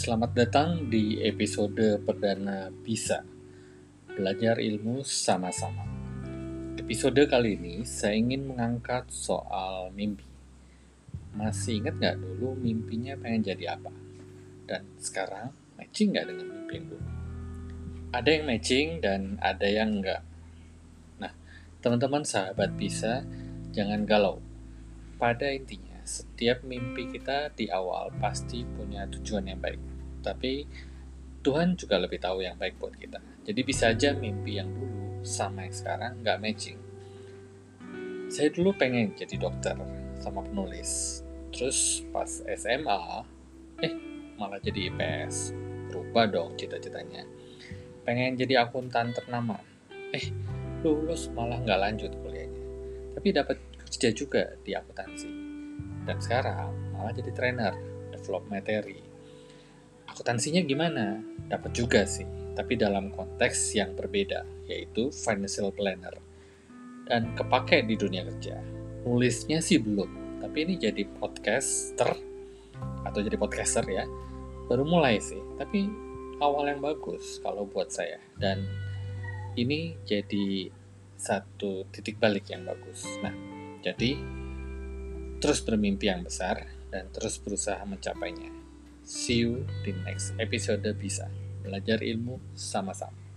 Selamat datang di episode perdana Bisa Belajar Ilmu Sama-sama. Episode kali ini saya ingin mengangkat soal mimpi. Masih ingat nggak dulu mimpinya pengen jadi apa? Dan sekarang matching nggak dengan mimpi yang dulu? Ada yang matching dan ada yang nggak. Nah, teman-teman sahabat Bisa, jangan galau. Pada intinya, setiap mimpi kita di awal pasti punya tujuan yang baik. Tapi Tuhan juga lebih tahu yang baik buat kita. Jadi bisa aja mimpi yang dulu sama yang sekarang nggak matching. Saya dulu pengen jadi dokter sama penulis. Terus pas SMA, eh malah jadi IPS. Berubah dong cita-citanya. Pengen jadi akuntan ternama. Eh, lulus malah nggak lanjut kuliahnya. Tapi dapat kerja juga di akuntansi dan sekarang malah jadi trainer develop materi. Akuntansinya gimana? Dapat juga sih tapi dalam konteks yang berbeda yaitu financial planner. Dan kepake di dunia kerja. Nulisnya sih belum tapi ini jadi podcaster atau jadi podcaster ya baru mulai sih. Tapi awal yang bagus kalau buat saya. Dan ini jadi satu titik balik yang bagus. Nah jadi terus bermimpi yang besar dan terus berusaha mencapainya. See you di next episode bisa belajar ilmu sama-sama.